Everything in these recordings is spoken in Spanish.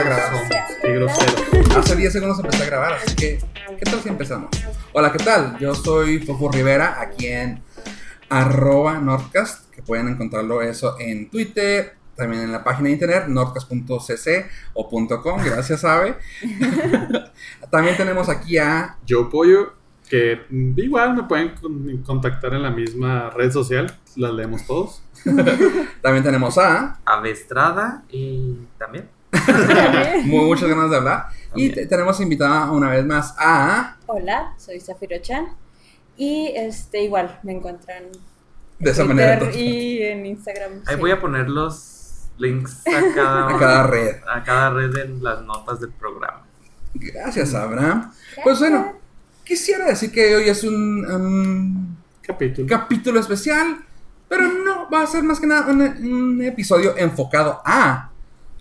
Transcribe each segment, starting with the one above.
a grabar. somos. Qué grosero. Hace 10 segundos empecé a grabar, así que, ¿qué tal si empezamos? Hola, ¿qué tal? Yo soy Fofo Rivera, aquí en arroba Nordcast, que pueden encontrarlo eso en Twitter, también en la página de internet, nordcast.cc o .com, gracias, Ave. también tenemos aquí a... Yo Pollo, que igual me pueden con- contactar en la misma red social, las leemos todos. También tenemos a... Avestrada y también. Muy, muchas ganas de hablar. Y También. tenemos invitada una vez más a... Hola, soy Zafiro Chan. Y este igual me encuentran De esa en manera. Twitter entonces, y en Instagram. Ahí sí. voy a poner los links a cada, A cada red. a cada red en las notas del programa. Gracias, Abraham. Pues bueno, quisiera decir que hoy es un, un Capítulo. capítulo especial, pero no, va a ser más que nada un, un episodio enfocado a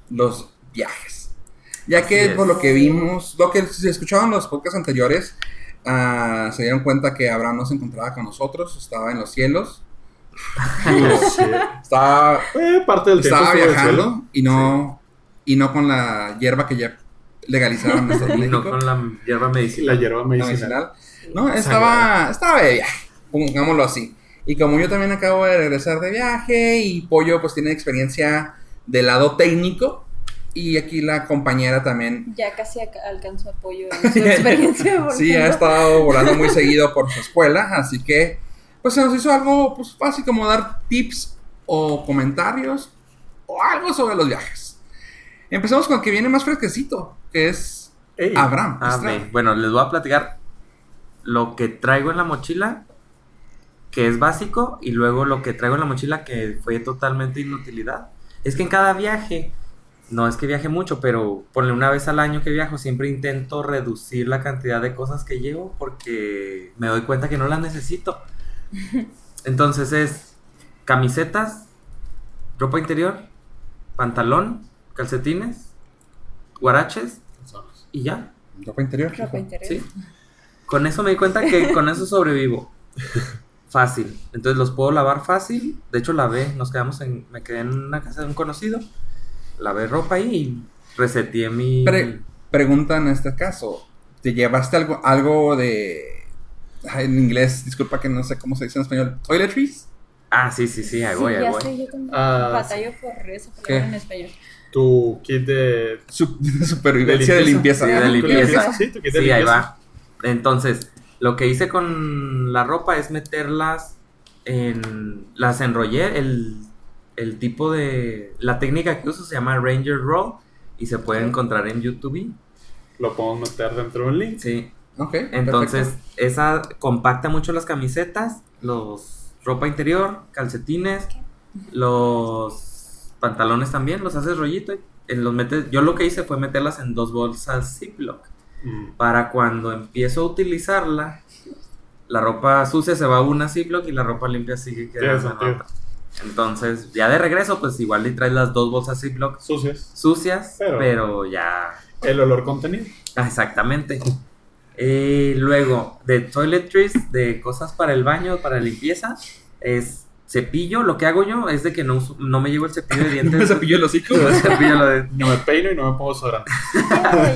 los viajes. Ya que es. por lo que vimos, lo que si escuchaban los podcasts anteriores, ah, se dieron cuenta que Abraham no se encontraba con nosotros, estaba en los cielos, estaba, Eh, parte del estaba viajando y no, y no con la hierba que ya legalizaron en Estados Y no con la hierba medicinal. la hierba medicinal. medicinal. No, estaba, estaba de viaje, pongámoslo así. Y como yo también acabo de regresar de viaje y Pollo pues tiene experiencia del lado técnico y aquí la compañera también Ya casi alcanzó apoyo en su experiencia. porque sí ha estado volando muy seguido por su escuela, así que pues se nos hizo algo pues fácil como dar tips o comentarios o algo sobre los viajes. Empezamos con el que viene más fresquecito, que es Ey, Abraham. Ah. Bueno, les voy a platicar lo que traigo en la mochila, que es básico, y luego lo que traigo en la mochila, que fue totalmente inutilidad. Es que en cada viaje, no es que viaje mucho, pero ponle una vez al año que viajo, siempre intento reducir la cantidad de cosas que llevo porque me doy cuenta que no las necesito. Entonces es camisetas, ropa interior, pantalón, calcetines, guaraches y ya. Ropa interior. Ropa interior. Sí. Con eso me di cuenta que con eso sobrevivo. Fácil. Entonces los puedo lavar fácil. De hecho, lavé. Nos quedamos en. Me quedé en una casa de un conocido. Lavé ropa ahí y reseteé mi. Pre- pregunta en este caso, ¿te llevaste algo, algo de... ay, en inglés, disculpa que no sé cómo se dice en español, toiletries? Ah, sí, sí, sí. Ahí voy, Sí, ahí ya voy. sé, yo también Ah, batallo por ¿Qué? palabra en español. Tu kit de, Su- supervivencia de limpieza. Sí, de limpieza. Sí, tu kit de Sí, ahí va. Entonces, lo que hice con la ropa es meterlas en. Las enrollé. El, el tipo de. La técnica que uso se llama Ranger Roll y se puede encontrar en YouTube. Lo podemos meter dentro de un link. Sí, Ok, Entonces, perfecto. esa compacta mucho las camisetas, los ropa interior, calcetines, los pantalones también, los haces rollito y eh, los metes. Yo lo que hice fue meterlas en dos bolsas Ziploc Mm. para cuando empiezo a utilizarla, la ropa sucia se va a una Ziploc y la ropa limpia sigue quedando en otra. Entonces, ya de regreso, pues igual le traes las dos bolsas Ziploc Sucias. sucias, Pero- pero ya El olor contenido. Ah, exactamente. Eh, luego, de toiletries, de cosas para el baño, para limpieza, es cepillo. Lo que hago yo es de que no, uso- no me llevo el cepillo de Me dientes. cepilló el hocico. No me cepillo lo de- No me peino y no me pongo sobrante.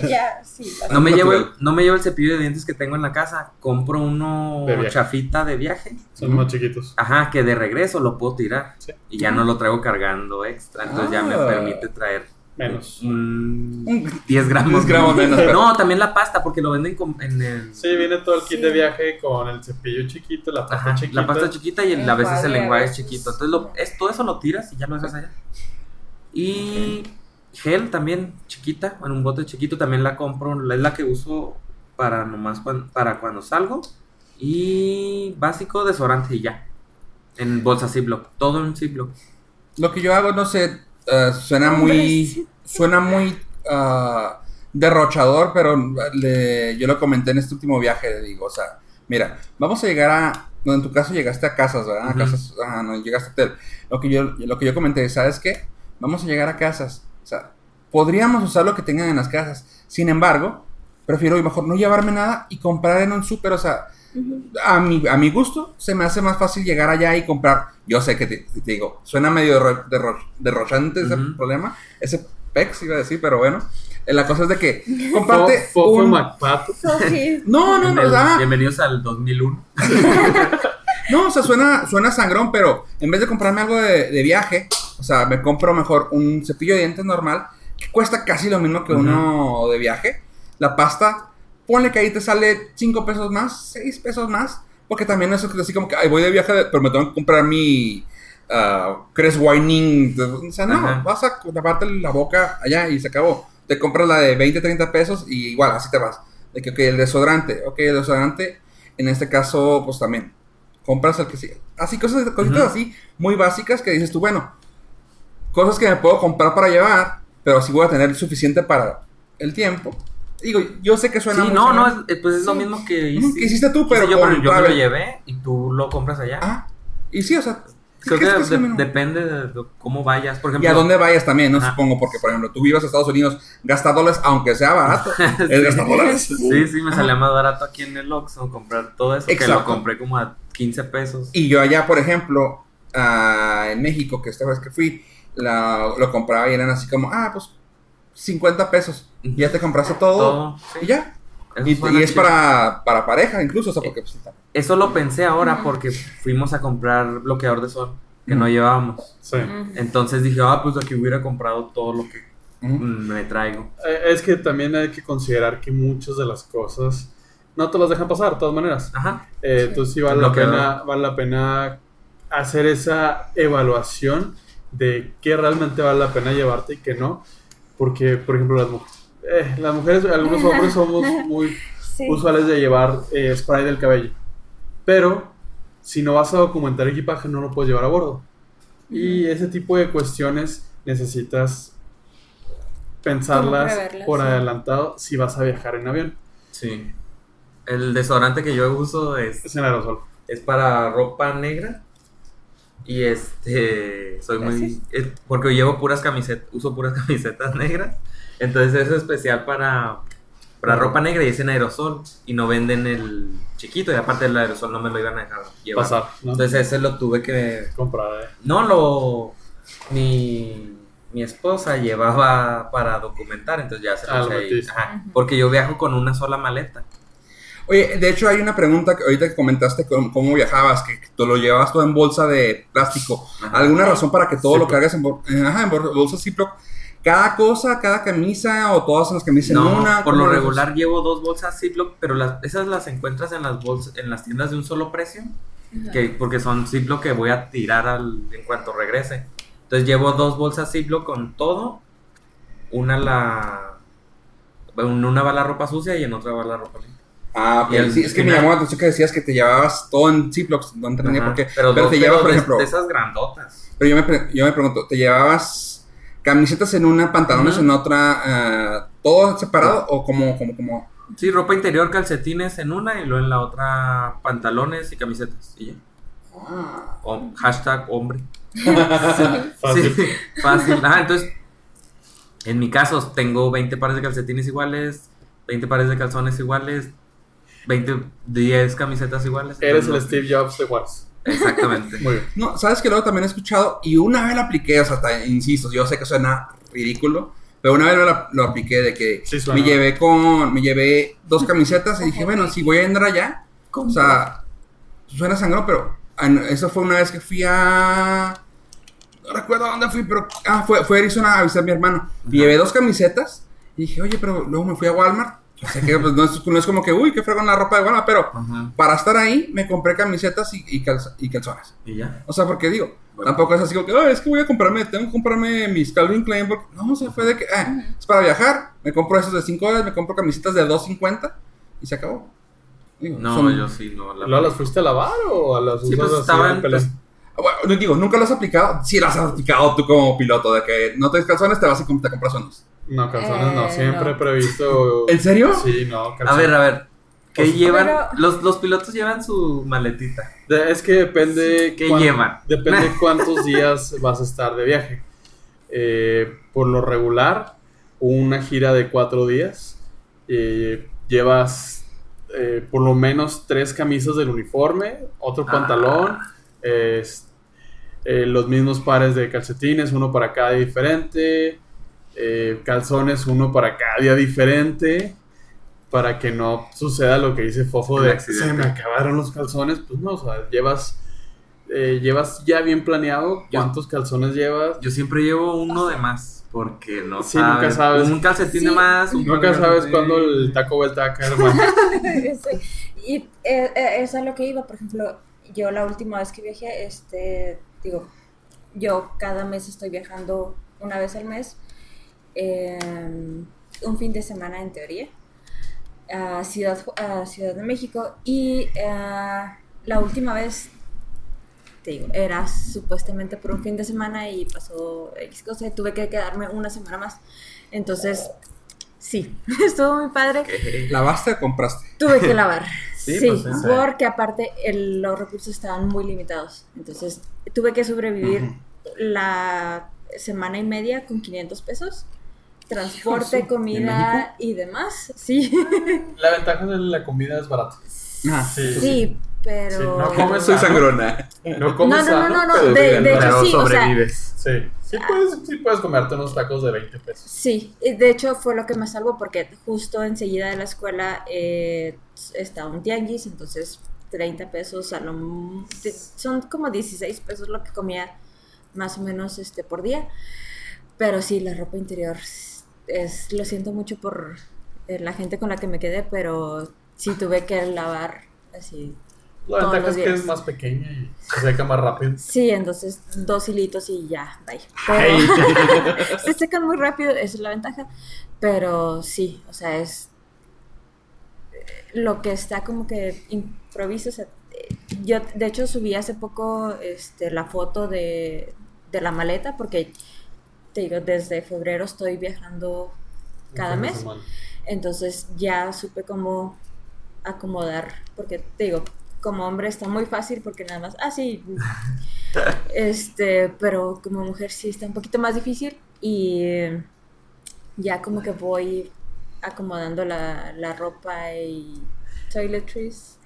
Ya, sí. no me llevo el, no me llevo el cepillo de dientes que tengo en la casa. Compro uno De chafita de viaje. Son más chiquitos. Ajá, que de regreso lo puedo tirar. Sí. Y ya no lo traigo cargando extra. Entonces ya me Ah. permite traer Menos. Un- 10 gramos. 10 gramos menos, pero- No, también la pasta, porque lo venden en el. Sí, viene todo el kit Sí. de viaje con el cepillo chiquito, la pasta Ajá, chiquita. la pasta chiquita y el- a veces el enjuague es chiquito. Entonces lo, es, todo eso lo tiras y ya lo dejas allá. Y gel también chiquita, en un bote chiquito también la compro, es la que uso para nomás cuan- para cuando salgo. Y básico desodorante y ya. En bolsa Ziploc, todo en Ziploc. Lo que yo hago, no sé, eh, suena muy... Suena muy ah, derrochador, pero le- yo lo comenté en este último viaje, le digo, o sea, mira, vamos a llegar a... No, en tu caso llegaste a casas, ¿verdad? A casas, ajá, no, llegaste a hotel. Lo que, yo, lo que yo comenté, ¿sabes qué? Vamos a llegar a casas. O sea, podríamos usar lo que tengan en las casas. Sin embargo, prefiero mejor no llevarme nada y comprar en un súper, o sea, A mi, a mi gusto, se me hace más fácil llegar allá y comprar. Yo sé que te, te digo, suena medio derro- derro- derrochante ese problema, ese pex iba a decir, pero bueno. La cosa es de que comparte Fofo un... McPato. Sofi. No, no, no, Bienvenidos, sea, bienvenidos al 2001. no, o sea, suena, suena sangrón, pero en vez de comprarme algo de, de viaje, o sea, me compro mejor un cepillo de dientes normal, que cuesta casi lo mismo que Ujú. uno de viaje. La pasta, ponle que ahí te sale 5 pesos más, 6 pesos más, porque también eso es así como que, ay, voy de viaje, pero me tengo que comprar mi ah, Crest. O sea, no, Ajá. vas a lavarte la boca allá y se acabó. Te compras la de 20, 30 pesos y igual, así te vas. De que, ok, el desodorante, ok, el desodorante, en este caso, pues también. Compras el que sí. Así, cosas, cositas así, muy básicas que dices tú, bueno, cosas que me puedo comprar para llevar, pero sí voy a tener suficiente para el tiempo. Digo, yo sé que Sí, suena muy no, no, es, pues es lo Sí. mismo que hice. que hiciste tú, pero yo, con pero yo me lo llevé y tú lo compras allá. Ah, y sí, o sea, Creo ¿qué que que de- depende de cómo vayas. Por ejemplo, Y a dónde vayas también, ¿no? Supongo, porque, por ejemplo, tú vivas a Estados Unidos, gasta dólares, aunque sea barato. Es gastar dólares. Sí, sí, me salía más barato aquí en el Oxxo comprar todo eso que Exacto. lo compré como a 15 pesos. Y yo allá, por ejemplo, ah, en México, que esta vez que fui, la- lo compraba y eran así como, ah, pues 50 pesos. Ya te compraste todo. Todo, sí. Y ya. Eso Y, es para, para pareja, incluso, o sea, porque pues, está- Eso lo pensé ahora porque fuimos a comprar bloqueador de sol que no llevábamos. Sí. Entonces dije, ah, pues aquí hubiera comprado todo lo que mm, me traigo. Eh, Es que también hay que considerar que muchas de las cosas no te las dejan pasar, de todas maneras. Ajá. Eh, Sí. Entonces sí vale la, pena, vale la pena hacer esa evaluación de qué realmente vale la pena llevarte y qué no. Porque, por ejemplo, las, mu- eh, las mujeres, algunos hombres somos muy Sí. usuales de llevar eh, spray del cabello. Pero si no vas a documentar equipaje, no lo puedes llevar a bordo. Y ese tipo de cuestiones necesitas pensarlas por sí. adelantado si vas a viajar en avión. Sí. El desodorante que yo uso es, Es en aerosol. es para ropa negra. Y este, soy muy... Es porque llevo puras camisetas, uso puras camisetas negras. Entonces es especial para, para ropa negra y es en aerosol. Y no venden el chiquito. Y aparte el aerosol no me lo iban a dejar llevar. Pasar, ¿no? Entonces ese lo tuve que... Comprar. eh. No, lo... Mi, mi esposa llevaba para documentar, entonces ya se Ah, lo puse ahí. Ajá, porque yo viajo con una sola maleta. Oye, de hecho hay una pregunta que ahorita que comentaste cómo, cómo viajabas, que tú lo llevabas todo en bolsa de plástico. Ajá. ¿Alguna razón para que todo lo Ziploc. cargues en, bol- eh, ajá, en bol- bolsa Ziploc? ¿Cada cosa, cada camisa o todas las camisas en No, una? por ¿Cómo lo regular llevo dos bolsas Ziploc, pero las, esas las encuentras en las bolsas, en las tiendas de un solo precio, Ajá. que, porque son Ziploc que voy a tirar al, en cuanto regrese. Entonces llevo dos bolsas Ziploc con todo, una la, en una va la ropa sucia y en otra va la ropa limpia. Ah, ok. Sí, es que me llamó la atención que decías que te llevabas todo en Ziplocs. No entendía por qué. Pero, Pero dos- te llevas, por de- ejemplo. de esas grandotas. Pero yo me, yo me pregunto, ¿te llevabas camisetas en una, pantalones en otra, ah, todo separado o como, como, como? Sí, ropa interior, calcetines en una y luego en la otra pantalones y camisetas. Y ya. Ah. O- hashtag hombre. Fácil. Sí, fácil. Ajá, entonces, en mi caso, tengo 20 pares de calcetines iguales, 20 pares de calzones iguales, 20, 10 camisetas iguales. Eres el Steve Jobs de Wars. Exactamente. Muy bien. No, sabes que luego también he escuchado y una vez lo apliqué, o sea, hasta, insisto, yo sé que suena ridículo, pero una vez lo, lo apliqué de que Sí, me llevé con, me llevé dos camisetas y dije, bueno, si voy a entrar allá, o sea, suena sangrón, pero ah, eso fue una vez que fui a, no recuerdo a dónde fui, pero, ah, fue, fue a Arizona a visitar a mi hermano, y llevé dos camisetas y dije, oye, pero luego me fui a Walmart, o sea, que pues, no, es, no es como que, uy, qué fregón la ropa de Walmart, pero Ajá. para estar ahí me compré camisetas y, y, calza- y calzones. Y ya. O sea, porque digo, Bueno. tampoco es así como que, "Ay, es que voy a comprarme, tengo que comprarme mis Calvin Klein. porque-". No, o sea, fue de que, ah, es para viajar, me compro esos de 5 dólares, me compro camisetas de 2.50 y se acabó. Digo, No, son- yo sí, no. La ¿Luego las fuiste a lavar o a las Sí, pues estaban, pues, Ah, Bueno, no digo, ¿nunca lo has aplicado? Sí, las has aplicado tú como piloto, de que no te calzones, te vas y te compras unos. No, calzones no. Eh, Siempre no. he previsto. ¿En serio? Sí, no, A calzones. ver, a ver. ¿Qué Pues, llevan? pero- Los, los pilotos llevan su maletita. De- Es que depende. ¿Qué cuán- llevan? Depende cuántos días vas a estar de viaje. Eh, por lo regular, una gira de cuatro días. eh, llevas eh, por lo menos tres camisas del uniforme, otro Ah. pantalón, eh, los mismos pares de calcetines, uno para cada diferente. Eh, calzones uno para cada día diferente, para que no suceda lo que dice Fofo de accidente. se me acabaron los calzones, pues no, o sea, llevas, eh, llevas ya bien planeado Yo- cuántos calzones llevas. Yo siempre llevo uno de más, porque no Sí, nunca sabes. Un calcetín de más. un Nunca de sabes cuándo el Taco va a caer. Sí. Y eh, eh, eso es lo que iba, por ejemplo, yo la última vez que viajé, este, digo, yo cada mes estoy viajando una vez al mes, eh, un fin de semana en teoría, a Ciudad, a Ciudad de México y eh, la última vez, te digo, era supuestamente por un fin de semana y pasó X cosa y tuve que quedarme una semana más. Entonces, sí, estuvo muy padre. ¿Lavaste o compraste? Tuve que lavar. Sí, Sí, pues, porque aparte el- los recursos estaban muy limitados. Entonces tuve que sobrevivir Ujú. la semana y media con 500 pesos. Transporte, ¿En comida y demás. Sí, La ventaja de la comida es barata. Ah, Sí. sí, pero... Sí, no comes Soy sangrona. No No, comes no, no, no, no, pero de- ¿no? hecho, sí, o sea- sobrevives. Sí, sí puedes, sí puedes comerte unos tacos de 20 pesos. Sí, y de hecho fue lo que me salvó porque justo enseguida de la escuela eh, estaba un tianguis, entonces 30 pesos a lo son como 16 pesos lo que comía más o menos este por día. Pero sí, la ropa interior es lo siento mucho por eh, la gente con la que me quedé, pero sí tuve que lavar así. La ventaja es que es más pequeña y se seca más rápido. Sí, entonces dos hilitos y ya, bye. Pero se secan muy rápido, esa es la ventaja. Pero sí, o sea, es eh, lo que está como que improviso. o sea, yo, de hecho, subí hace poco este, la foto de, de la maleta porque, te digo, desde febrero estoy viajando cada mes. semana. Entonces ya supe cómo acomodar, porque te digo, como hombre está muy fácil porque nada más, ah, sí, este, pero como mujer sí está un poquito más difícil y ya como que voy acomodando la, la ropa y toiletries,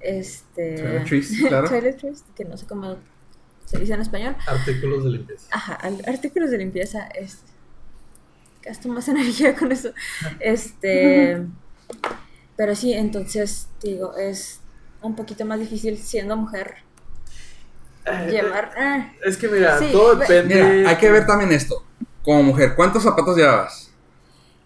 este... Toiletries, claro. toiletries, que no sé cómo se dice en español. Artículos de limpieza. Ajá, artículos de limpieza, este, gasto más energía con eso. Este, pero sí, entonces, digo, es un poquito más difícil siendo mujer Eh, llevar. ah, Es que mira, Sí, todo depende. Mira, hay que ver también esto. Como mujer, ¿cuántos zapatos llevas?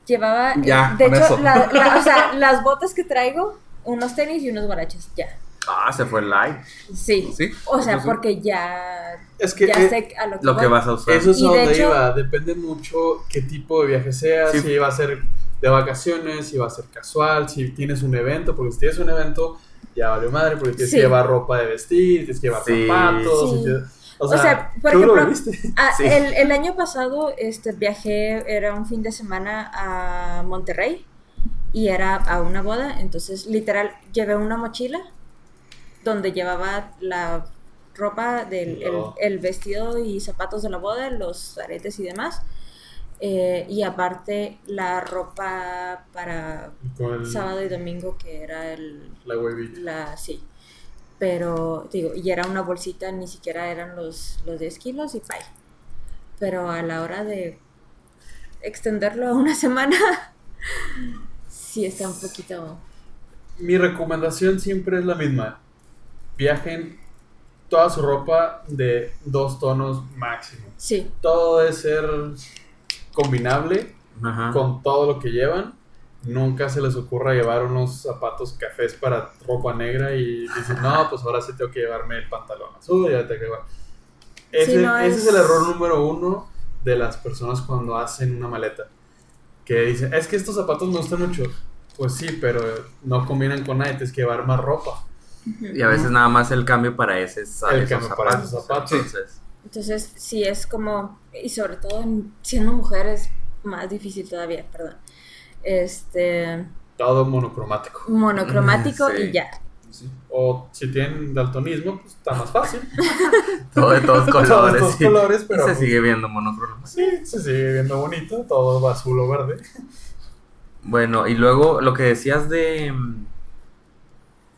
llevaba, eh, Ya, de con hecho, eso. la- la- o sea, las botas que traigo, unos tenis y unos guaraches, ya. Ah, se fue el live. Sí. Sí, O sea, porque ya, Es que ya eh, sé a lo que, Lo que vas a usar. eso es Y a de donde hecho- iba. Depende mucho qué tipo de viaje sea. Sí. Si va a ser de vacaciones, si va a ser casual, si tienes un evento. Porque si tienes un evento, ya vale madre. Porque tienes Sí. que llevar ropa de vestir, tienes que llevar Sí. zapatos. Sí. y te- o, O sea, por lo ejemplo. Ah, Sí. el, el año pasado este, viajé, era un fin de semana a Monterrey y era a una boda, entonces literal llevé una mochila donde llevaba la ropa del el, No. el vestido y zapatos de la boda, los aretes y demás. eh, y aparte la ropa para Con sábado y domingo que era el, la la, sí. Pero, digo, y era una bolsita, ni siquiera eran los, los 10 kilos y bye. Pero a la hora de extenderlo a una semana, sí está un poquito... Mi recomendación siempre es la misma. Viajen toda su ropa de dos tonos máximo. Sí, Todo debe ser combinable Ajá. con todo lo que llevan. Nunca se les ocurra llevar unos zapatos cafés para ropa negra y dicen, no, pues ahora sí tengo que llevarme el pantalón azul. Ya tengo que llevar". Ese, Sí, no, ese es- es el error número uno de las personas cuando hacen una maleta. Que dicen, es que estos zapatos me gustan mucho. Pues sí, pero no combinan con nada, tienes que llevar más ropa. Y a veces nada más el cambio para ese es El esos cambio para esos zapatos. Entonces, entonces sí es como... Y sobre todo en- siendo mujer es más difícil todavía, perdón. Este... Todo monocromático. Monocromático Sí. y ya. O si tienen daltonismo, pues está más fácil. todo de todos Todos colores. sí. colores, Y se pues, sigue viendo monocromo. Sí, se sigue viendo bonito, todo azul o verde. Bueno, y luego lo que decías de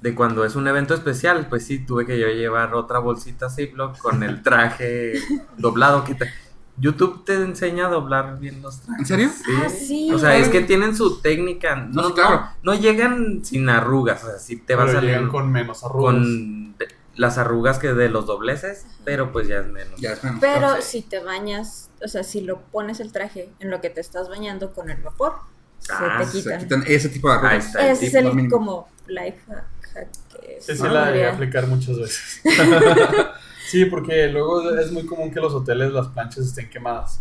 de cuando es un evento especial, pues sí, tuve que yo llevar otra bolsita Ziploc con el traje doblado. Que te- YouTube te enseña a doblar bien los trajes. ¿En serio? Sí. Ah, sí. O sea, es que tienen su técnica. No, claro. no, no llegan sin arrugas. O sea, sí te va a Pero salir llegan con, con menos arrugas. las arrugas que de los dobleces, pero pues ya es menos. Ya, espérame. Pero Sí. si te bañas, o sea, si lo pones el traje en lo que te estás bañando con el vapor, Ah, se Se te quitan. quitan ese tipo de Ahí arrugas. está. Ese es el mínimo. como life hack que es. Sí, sí, la llegué a aplicar muchas veces. sí, porque luego es muy común que los hoteles las planchas estén quemadas.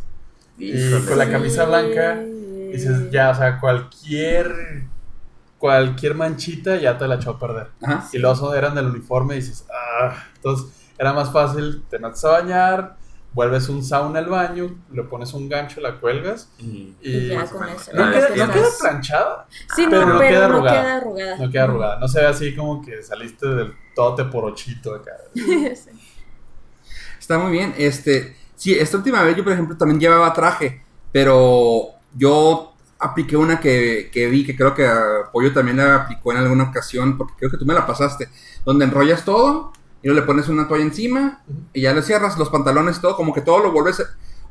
Y Híjole. con la camisa blanca, Dices, ya, o sea, cualquier cualquier manchita ya te la echó a perder. Ajá. Y los eran del uniforme y dices, ah, entonces era más fácil, te metes a bañar, vuelves un sauna al baño, le pones un gancho, la cuelgas Y- ya con eso. no, queda, no planchada, Sí, no, Pero pero, no queda no arrugada. queda arrugada. no queda arrugada, no se ve así como que saliste del tote por ochito acá. Sí. Está muy bien. Este, sí, esta última vez yo, por ejemplo, también llevaba traje, pero yo apliqué una que, que vi, que creo que Pollo también la aplicó en alguna ocasión, porque creo que tú me la pasaste, donde enrollas todo y luego le pones una toalla encima y ya le cierras los pantalones, todo, como que todo lo vuelves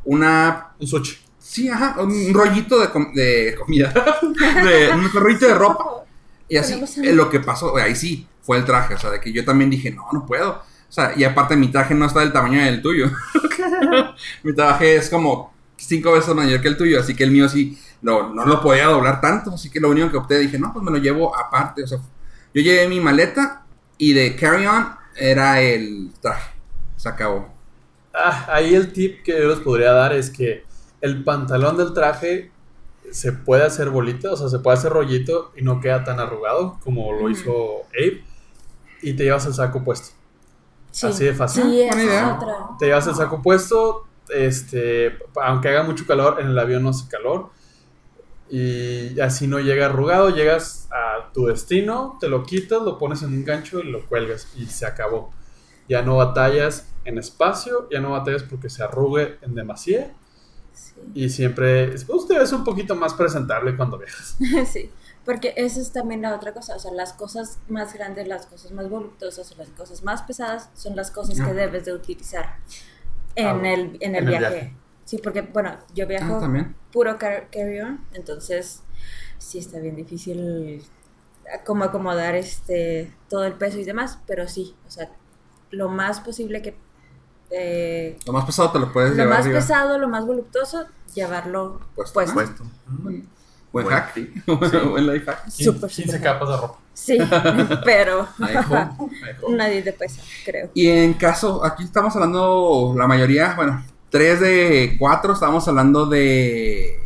una... Un sushi. Sí, ajá, un rollito de, com- de comida, de, un rollito de ropa. Y así, eh, lo que pasó, ahí sí, fue el traje, o sea, de que yo también dije, no, no puedo. O sea, y aparte mi traje no está del tamaño del tuyo. mi traje es como cinco veces mayor que el tuyo, así que el mío sí, no, no lo podía doblar tanto, así que lo único que opté, dije, no, pues me lo llevo aparte. O sea, yo llevé mi maleta y de carry-on era el traje. Se acabó. Ah, ahí el tip que yo les podría dar es que el pantalón del traje se puede hacer bolita, o sea, se puede hacer rollito y no queda tan arrugado como lo hizo Abe. Y te llevas el saco puesto. Sí. Así de fácil. Sí, esa Buena es idea. otra. Te llevas el saco puesto, este, aunque haga mucho calor, en el avión no hace calor. Y así no llega arrugado, llegas a tu destino, te lo quitas, lo pones en un gancho y lo cuelgas y se acabó. Ya no batallas en espacio, ya no batallas porque se arrugue en demasía Sí. y siempre pues, te ves un poquito más presentable cuando viajas. Sí, porque esa es también la otra cosa, o sea, las cosas más grandes, las cosas más voluptuosas, o las cosas más pesadas son las cosas que Ah. debes de utilizar en, Ah, el, en el en el viaje. Sí, porque, bueno, yo viajo Ah, también. puro car- carry-on, entonces sí está bien difícil como acomodar este todo el peso y demás, pero sí, o sea, lo más posible que... eh, Lo más pesado te lo puedes lo llevar más arriba. pesado, lo más voluptuoso, llevarlo Puesto. puesto. Puesto. Buen, buen Buen hack. tip. buen life hack. Súper, 15 súper. capas de ropa. Sí, pero nadie te pesa, creo. Y en caso, aquí estamos hablando, la mayoría, bueno, tres de cuatro estamos hablando de,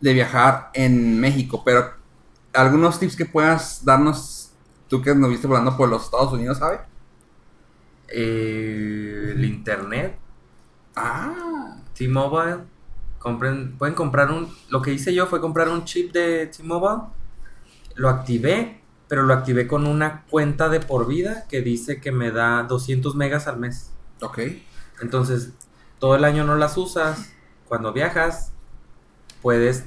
de viajar en México, pero algunos tips que puedas darnos, tú que nos viste volando por los Estados Unidos, ¿sabes? Eh, el internet, Ah, T-Mobile, compren, pueden comprar un, lo que hice yo fue comprar un chip de T-Mobile, lo activé, pero lo activé con una cuenta de por vida que dice que me da 200 megas al mes. ok. Entonces, todo el año no las usas. Cuando viajas, puedes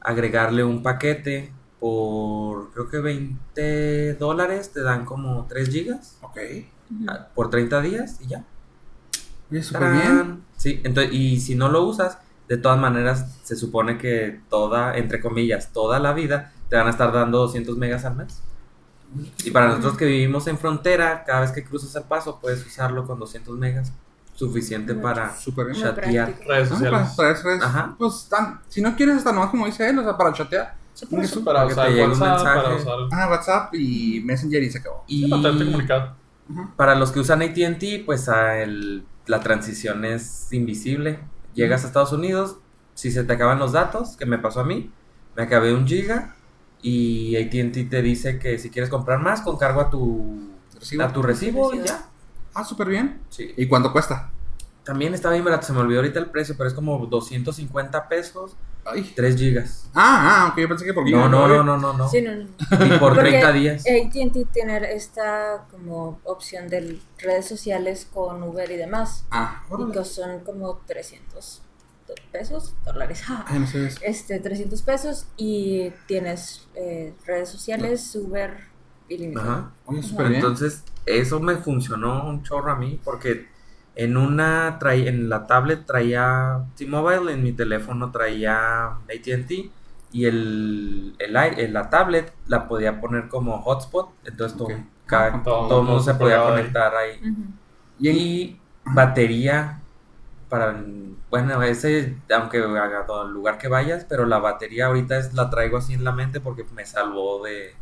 agregarle un paquete por, creo que 20 dólares, te dan como 3 gigas Ok. ah, por 30 días y ya. Súper bien. Sí, entonces, y si no lo usas, de todas maneras, se supone que toda, entre comillas, toda la vida te van a estar dando 200 megas al mes. Y para nosotros que vivimos en frontera, cada vez que cruzas el paso, puedes usarlo con 200 megas, suficiente Mucho. para chatear. Redes Ah, sociales. Ajá. pues tan, si no quieres hasta nomás como dice él, o sea, para chatear. Por eso, para para que usar te llegue un WhatsApp, para mensaje. usar... Ah, WhatsApp y Messenger y se acabó. Y para los que usan ATT, pues a el- la transición es invisible. Llegas a Estados Unidos, si se te acaban los datos, que me pasó a mí, me acabé un giga y ATT te dice que si quieres comprar más, con cargo a tu ¿Recibo? a tu recibo y ya. Ah, súper bien. Sí. ¿Y cuánto cuesta? También está bien barato, se me olvidó ahorita el precio, pero es como 250 pesos, Ay. 3 gigas. Ah, ah, ok, yo pensé que por No, no, no, no, no, no. Sí, no, no. Y por Porque 30 días. AT&T tiene esta como opción de redes sociales con Uber y demás. Ah, Y que son como 300 do- pesos, dólares. Ay, no sé eso. Este, 300 pesos y tienes eh, redes sociales, Uber ilimitado. Ajá. Oye, súper bien. Entonces, eso me funcionó un chorro a mí porque En una traía, en la tablet traía T-Mobile, en mi teléfono traía AT&T y el, el, la tablet la podía poner como hotspot, entonces todo, Ok. cada- Ah, todo, todo el mundo se podía ahí. conectar ahí. Y Y batería para bueno, ese aunque haga todo el lugar que vayas, pero la batería ahorita es la traigo así en la mente porque me salvó de,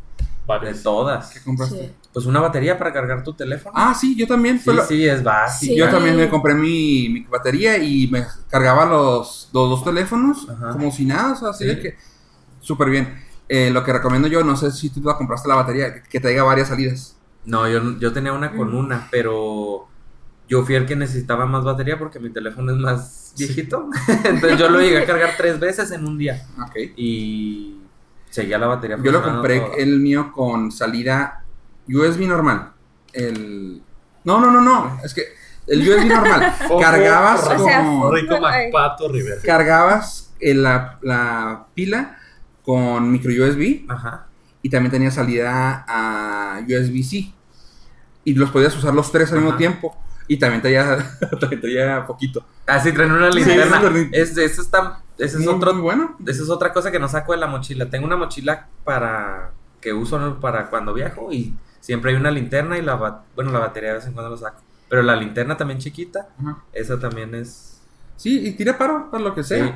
de todas. ¿Qué compraste? Sí. Pues una batería para cargar tu teléfono. Ah, sí, yo también. sí, lo- sí, es básico. Sí. Yo también me compré mi, mi batería y me cargaba los, los dos teléfonos Ajá. como si nada, o sea, así Sí. de que súper bien. Eh, lo que recomiendo yo, no sé si tú la compraste la batería, que- que traiga varias salidas. No, yo, yo tenía una con Mm. una, pero yo fui el que necesitaba más batería porque mi teléfono es más viejito. Entonces yo lo llegué a cargar tres veces en un día Ok. y seguía la batería. Yo lo compré el mío con salida USB normal. El... No, no, no, no. Es que el USB normal. Cargabas O sea, como- Rico. Macpato Rivera. cargabas el- la, la pila con micro USB Ajá. y también tenía salida a USB-C. Y los podías usar los tres al mismo tiempo. Y también traía, también traía poquito. Ah, sí, traen una linterna. sí, es, eso está, ese es Muy, otro, muy bueno. esa es otra cosa que no saco de la mochila. Tengo una mochila para que uso para cuando viajo y siempre hay una linterna y la bueno, la batería de vez en cuando lo saco. Pero la linterna también chiquita, Ajá. esa también es Sí, y tira paro para lo que sea. Sí.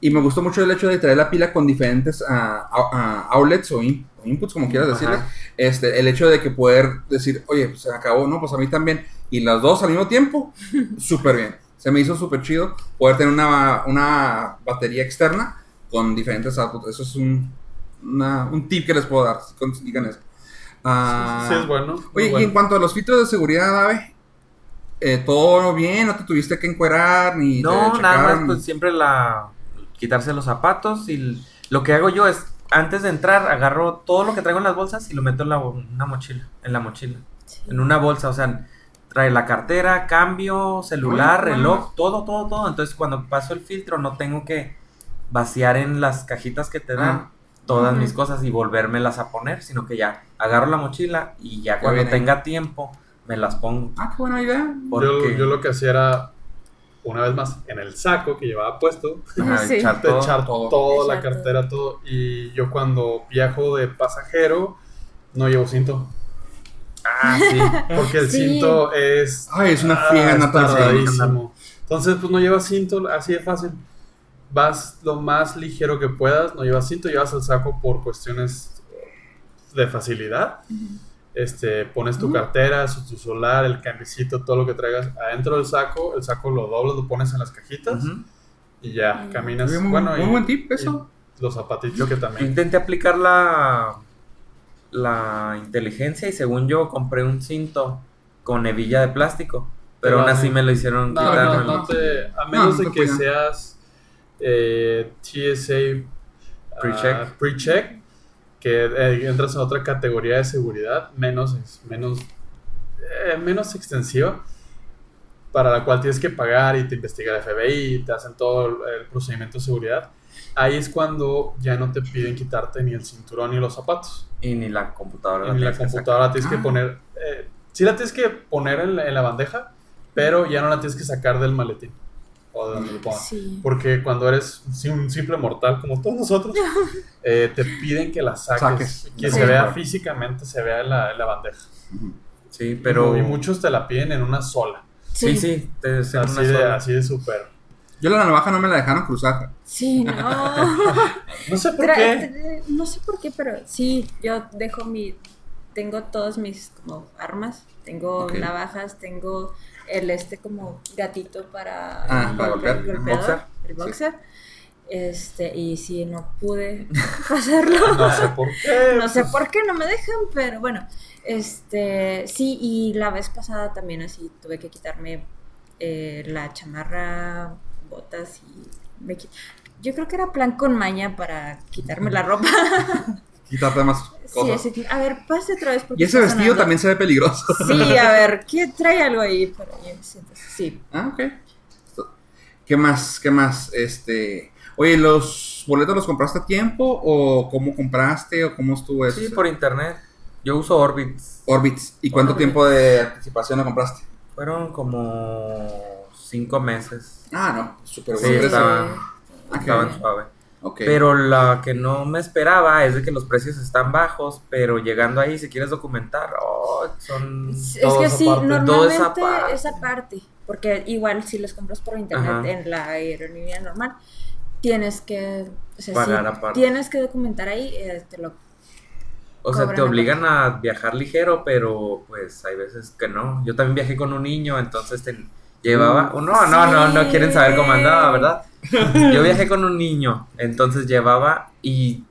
Y me gustó mucho el hecho de traer la pila con diferentes ah, ah, outlets o, in- o inputs, como quieras Ajá. decirle. Este, el hecho de que poder decir, oye, pues se acabó, no, pues a mí también. Y las dos al mismo tiempo, súper bien. Se me hizo súper chido poder tener una, una batería externa con diferentes outputs. Eso es un, una- un tip que les puedo dar. Consigan eso. Ah, Sí, es bueno. Oye, y en cuanto a los filtros de seguridad, Ave, eh, ¿todo bien? ¿No te tuviste que encuerar? Ni te No, nada más, pues siempre la. quitarse los zapatos. Y lo que hago yo es, antes de entrar, agarro todo lo que traigo en las bolsas y lo meto en la, una mochila. En la mochila. Sí. En una bolsa, o sea, trae la cartera, cambio, celular, Bueno, reloj, bueno. todo, todo, todo. Entonces, cuando paso el filtro, no tengo que vaciar en las cajitas que te dan. Ah. Todas mis cosas y volvérmelas a poner, sino que ya agarro la mochila y ya cuando viene tenga tiempo me las pongo. Ah, qué buena idea. Yo, Porque yo lo que hacía era, una vez más, en el saco que llevaba puesto, Ajá, Sí. echar todo. echar todo. toda la cartera, todo. Y yo cuando viajo de pasajero, no llevo cinto. Ah, sí. Porque el Sí. cinto es. Ay, es una ah, nata. tardadísimo. Entonces, pues no llevas cinto, así de fácil. Vas lo más ligero que puedas, no llevas cinto, llevas el saco por cuestiones de facilidad. Este, pones tu cartera, su- tu celular, el camisito, todo lo que traigas adentro del saco, el saco lo doblas, lo pones en las cajitas y ya caminas. Muy, muy- bueno, muy y- buen tip eso. y los zapatitos que también. intenté aplicar la, la inteligencia y según yo compré un cinto con hebilla de plástico. Pero Pero aún así me lo hicieron No, no, quitármelo. no te, a menos no de que seas eh, TSA ah, Pre-check. pre-check, que eh, entras en otra categoría de seguridad menos, menos, eh, menos extensiva, para la cual tienes que pagar y te investiga el FBI, te hacen todo el procedimiento de seguridad. Ahí es cuando ya no te piden quitarte ni el cinturón ni los zapatos. Y ni la computadora. Y ni la que computadora la tienes que Ah. poner. Eh, sí la tienes que poner en la, en la bandeja, pero ya no la tienes que sacar del maletín. O de donde lo pongas. Sí. Porque cuando eres sí, un simple mortal como todos nosotros, eh, te piden que la saques. Saques. Que Sí. se vea físicamente, se vea en la, en la bandeja. Sí, pero. Y muchos te la piden en una sola. Sí, sí, te Así una de, sola. así de súper. Yo la navaja no me la dejaron cruzar. Sí, no. No sé por Tra- qué. No sé por qué, pero sí, yo dejo mi. Tengo todas mis como armas. Tengo navajas, tengo el este como gatito para, Ah, para golpear. el golpeador, boxer. el boxer. Este, y sí, no pude pasarlo. No sé por qué. No sé por qué no me dejan, pero bueno. Este, sí, y la vez pasada también así tuve que quitarme eh, la chamarra, botas y me qui- Yo creo que era plan con maña para quitarme la ropa. Quitarte más sí, cosas. que, a ver, pase otra vez. porque y ese vestido sonando. también se ve peligroso. Sí, a ver, ¿qué trae algo ahí? Pero yo siento, sí. Ah, ok. ¿Qué más? ¿Qué más? Este. Oye, ¿los boletos los compraste a tiempo? ¿O cómo compraste? ¿O cómo estuvo eso? Sí, por internet. Yo uso Orbitz. Orbitz. ¿Y cuánto Orbitz. tiempo de anticipación lo compraste? Fueron como cinco meses. Ah, no, súper Sí, buen precio. estaba, Ah, qué estaban bien. suave. Ok. Pero la que no me esperaba es de que los precios están bajos, pero llegando ahí, si quieres documentar, oh, son... Es que sí, normalmente esa parte. esa parte, porque igual si los compras por internet Ajá. en la aerolínea normal, tienes que, o sea, Pagar sí, aparte. tienes que documentar ahí, eh, te lo O sea, te obligan a viajar ligero, pero pues hay veces que no. Yo también viajé con un niño, entonces te llevaba... Mm. No, no, no, no quieren saber cómo andaba. ¿verdad? Yo viajé con un niño, entonces llevaba y...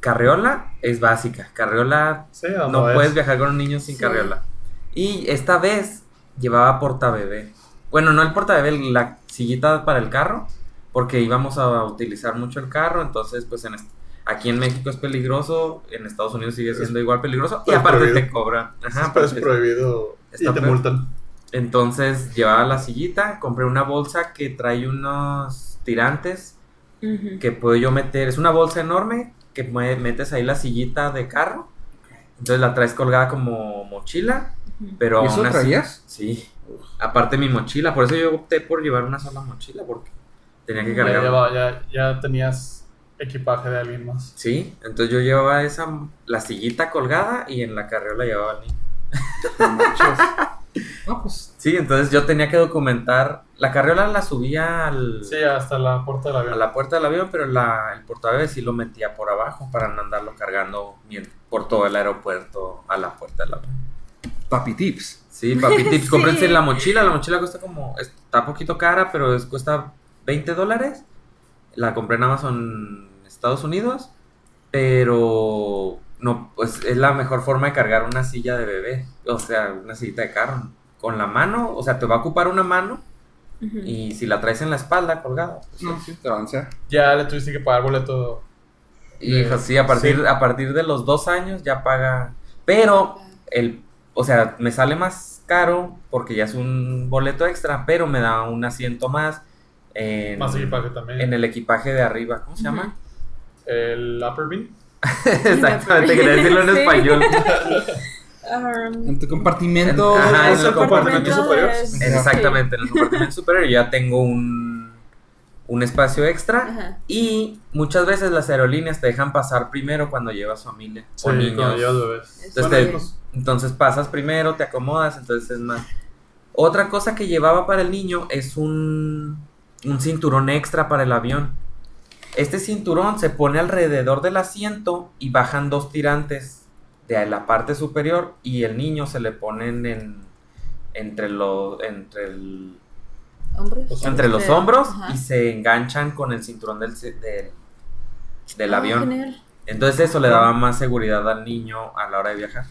Carriola es básica. Carriola Sí, no puedes es. viajar con un niño sin Sí. carriola. Y esta vez llevaba portabebé. Bueno, no el portabebé, la sillita para el carro, porque íbamos a utilizar mucho el carro, entonces pues en est- aquí en México es peligroso, en Estados Unidos sigue siendo igual peligroso y es aparte prohibido. te cobran. Ajá, Pero es porque- prohibido y te peor. multan. Entonces llevaba la sillita, compré una bolsa que trae unos tirantes que puedo yo meter, es una bolsa enorme que metes ahí la sillita de carro, entonces la traes colgada como mochila, pero ¿Y eso aún así- traías? Sí. Aparte mi mochila, por eso yo opté por llevar una sola mochila porque tenía que cargar. ya tenías equipaje de alguien más. Sí, entonces yo llevaba esa la sillita colgada y en la carriola llevaba al niño. No pues. Sí, entonces yo tenía que documentar. La carriola la subía al, Sí, hasta la puerta del a avión. la puerta del avión, pero la, el portabebés sí lo metía por abajo para no andarlo cargando por todo el aeropuerto a la puerta del avión. Papi tips. Sí, papi, tips, Sí. cómprense la mochila. La mochila cuesta como, está poquito cara, pero es, cuesta 20 dólares. La compré en Amazon Estados Unidos, pero no, pues es la mejor forma de cargar una silla de bebé, o sea, una sillita de carro. Con la mano, o sea, te va a ocupar una mano y si la traes en la espalda colgada. pues, No, sí, te. Ya le tuviste que pagar boleto. Y pues, sí, a partir, Sí. a partir de los dos años ya paga. Pero el, o sea, me sale más caro porque ya es un boleto extra, pero me da un asiento más en, Más equipaje también. en el equipaje de arriba. ¿Cómo se llama? El upper beam. Exactamente, quería decirlo en español. Um, En tu compartimento. Ajá, en el compartimento superior. es- Exactamente, en el compartimento superior ya tengo un, un espacio extra. Ajá. Y muchas veces las aerolíneas te dejan pasar primero cuando llevas familia o Sí, niños. llevas bebés. Entonces, te- entonces pasas primero, te acomodas, entonces es más. Otra cosa que llevaba para el niño es un, un cinturón extra para el avión. Este cinturón se pone alrededor del asiento y bajan dos tirantes de la parte superior y el niño se le ponen en, entre, los entre, el- ¿Hombros? entre los hombros ajá. y se enganchan con el cinturón del, del, del Ah, avión. genial. Entonces eso le daba más seguridad al niño a la hora de viajar.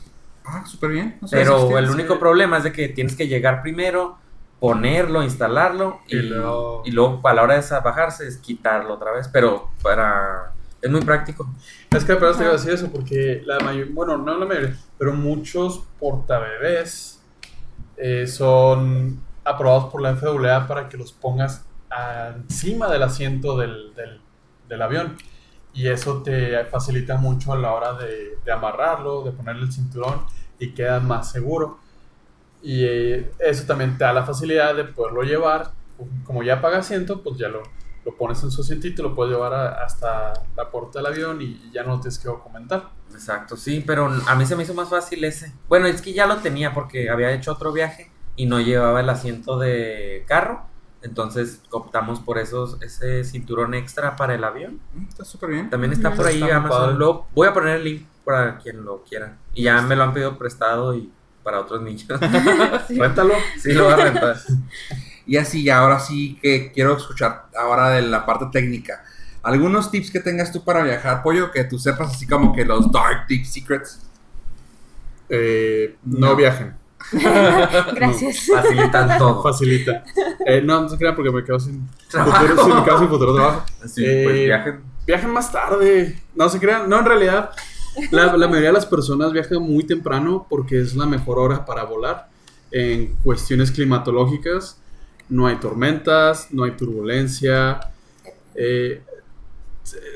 Ah, súper bien. No Pero el único problema es de que tienes que llegar primero, ponerlo, instalarlo y, Y luego- y luego a la hora de bajarse es quitarlo otra vez. Pero para es muy práctico. Es que apenas te iba a decir eso porque la mayoría, bueno, no la mayoría, pero muchos portabebés eh, son aprobados por la FAA para que los pongas encima del asiento del, del- del avión. Y eso te facilita mucho a la hora de, de amarrarlo, de ponerle el cinturón y queda más seguro. Y eh, eso también te da la facilidad de poderlo llevar. Como ya paga asiento, pues ya lo, lo pones en su asientito, lo puedes llevar a- hasta la puerta del avión y ya no lo tienes que documentar. Exacto, sí, pero a mí se me hizo más fácil ese. Bueno, es que ya lo tenía porque había hecho otro viaje y no llevaba el asiento de carro. Entonces optamos por esos, ese cinturón extra para el avión. Mm, Está súper bien. También está por ahí Está Amazon. Lo, voy a poner el link para quien lo quiera. Y ya me lo han pedido prestado y para otros niños. Sí. Réntalo. Sí, lo voy a rentar. Y así, ahora sí que quiero escuchar ahora de la parte técnica. Algunos tips que tengas tú para viajar, pollo, que tú sepas así como que los dark deep secrets. Eh, no, No. viajen. Gracias. Facilitan todo. Facilita. Eh, no, no se crean porque me quedo sin futuro, me quedo sin futuro trabajo. Sí, Eh, pues viajen. Viajen más tarde. No se crean. No, en realidad, la, la mayoría de las personas viajan muy temprano porque es la mejor hora para volar. En cuestiones climatológicas, no hay tormentas, no hay turbulencia. Eh,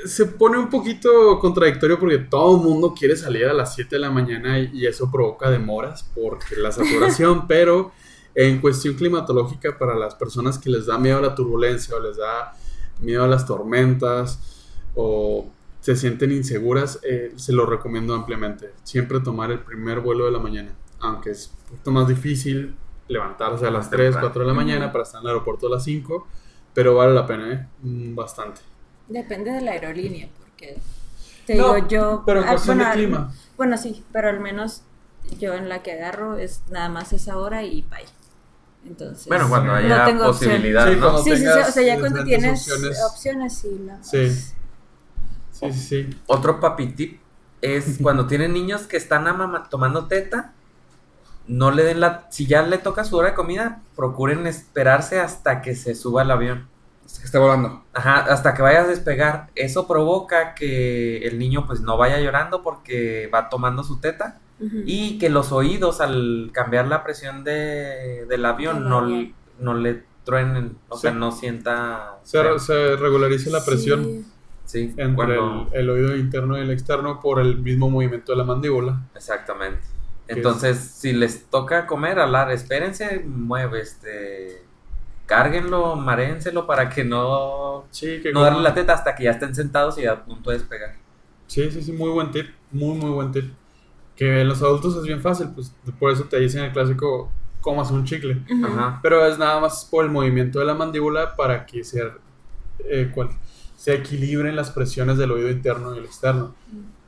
se, pone un poquito contradictorio porque todo el mundo quiere salir a las 7 de la mañana y, y eso provoca demoras porque la saturación, pero En cuestión climatológica, para las personas que les da miedo a la turbulencia o les da miedo a las tormentas o se sienten inseguras, eh, se lo recomiendo ampliamente. Siempre tomar el primer vuelo de la mañana, aunque es un poquito más difícil levantarse a las Más 3, temprano. 4 de la mañana para estar en el aeropuerto a las 5, pero vale la pena, ¿eh? Mm, Bastante. Depende de la aerolínea, porque te No, digo yo. pero en ah, cuestión de bueno, clima. Bueno, sí, pero al menos yo en la que agarro es nada más esa hora y bye. Entonces. Bueno, cuando no haya tengo opción. posibilidad, Sí, ¿no? Sí, sí, sí, o sea, ya cuando tienes opciones. opciones, sí. la- Sí. Sí, sí, sí. Otro papi tip es cuando tienen niños que están amama- tomando teta, no le den la... Si ya le toca su hora de comida, procuren esperarse hasta que se suba al avión. Hasta que esté volando. Ajá, hasta que vayas a despegar. Eso provoca que el niño pues no vaya llorando porque va tomando su teta y que los oídos al cambiar la presión de, del avión no, no le truenen, o Sí. sea, no sienta... Se, se regulariza la presión Sí. Sí, entre cuando- el, el oído interno y el externo por el mismo movimiento de la mandíbula. Exactamente. Entonces, si les toca comer, hablar, espérense, mueve, este, cárguenlo, marénselo para que no, Sí, que no como- darle la teta hasta que ya estén sentados y a punto de despegar. Sí, sí, sí, muy buen tip, muy, muy buen tip. Que en los adultos es bien fácil, pues por eso te dicen el clásico, comas un chicle. Ajá. Pero es nada más por el movimiento de la mandíbula para que se, eh, cual- se equilibren las presiones del oído interno y el externo.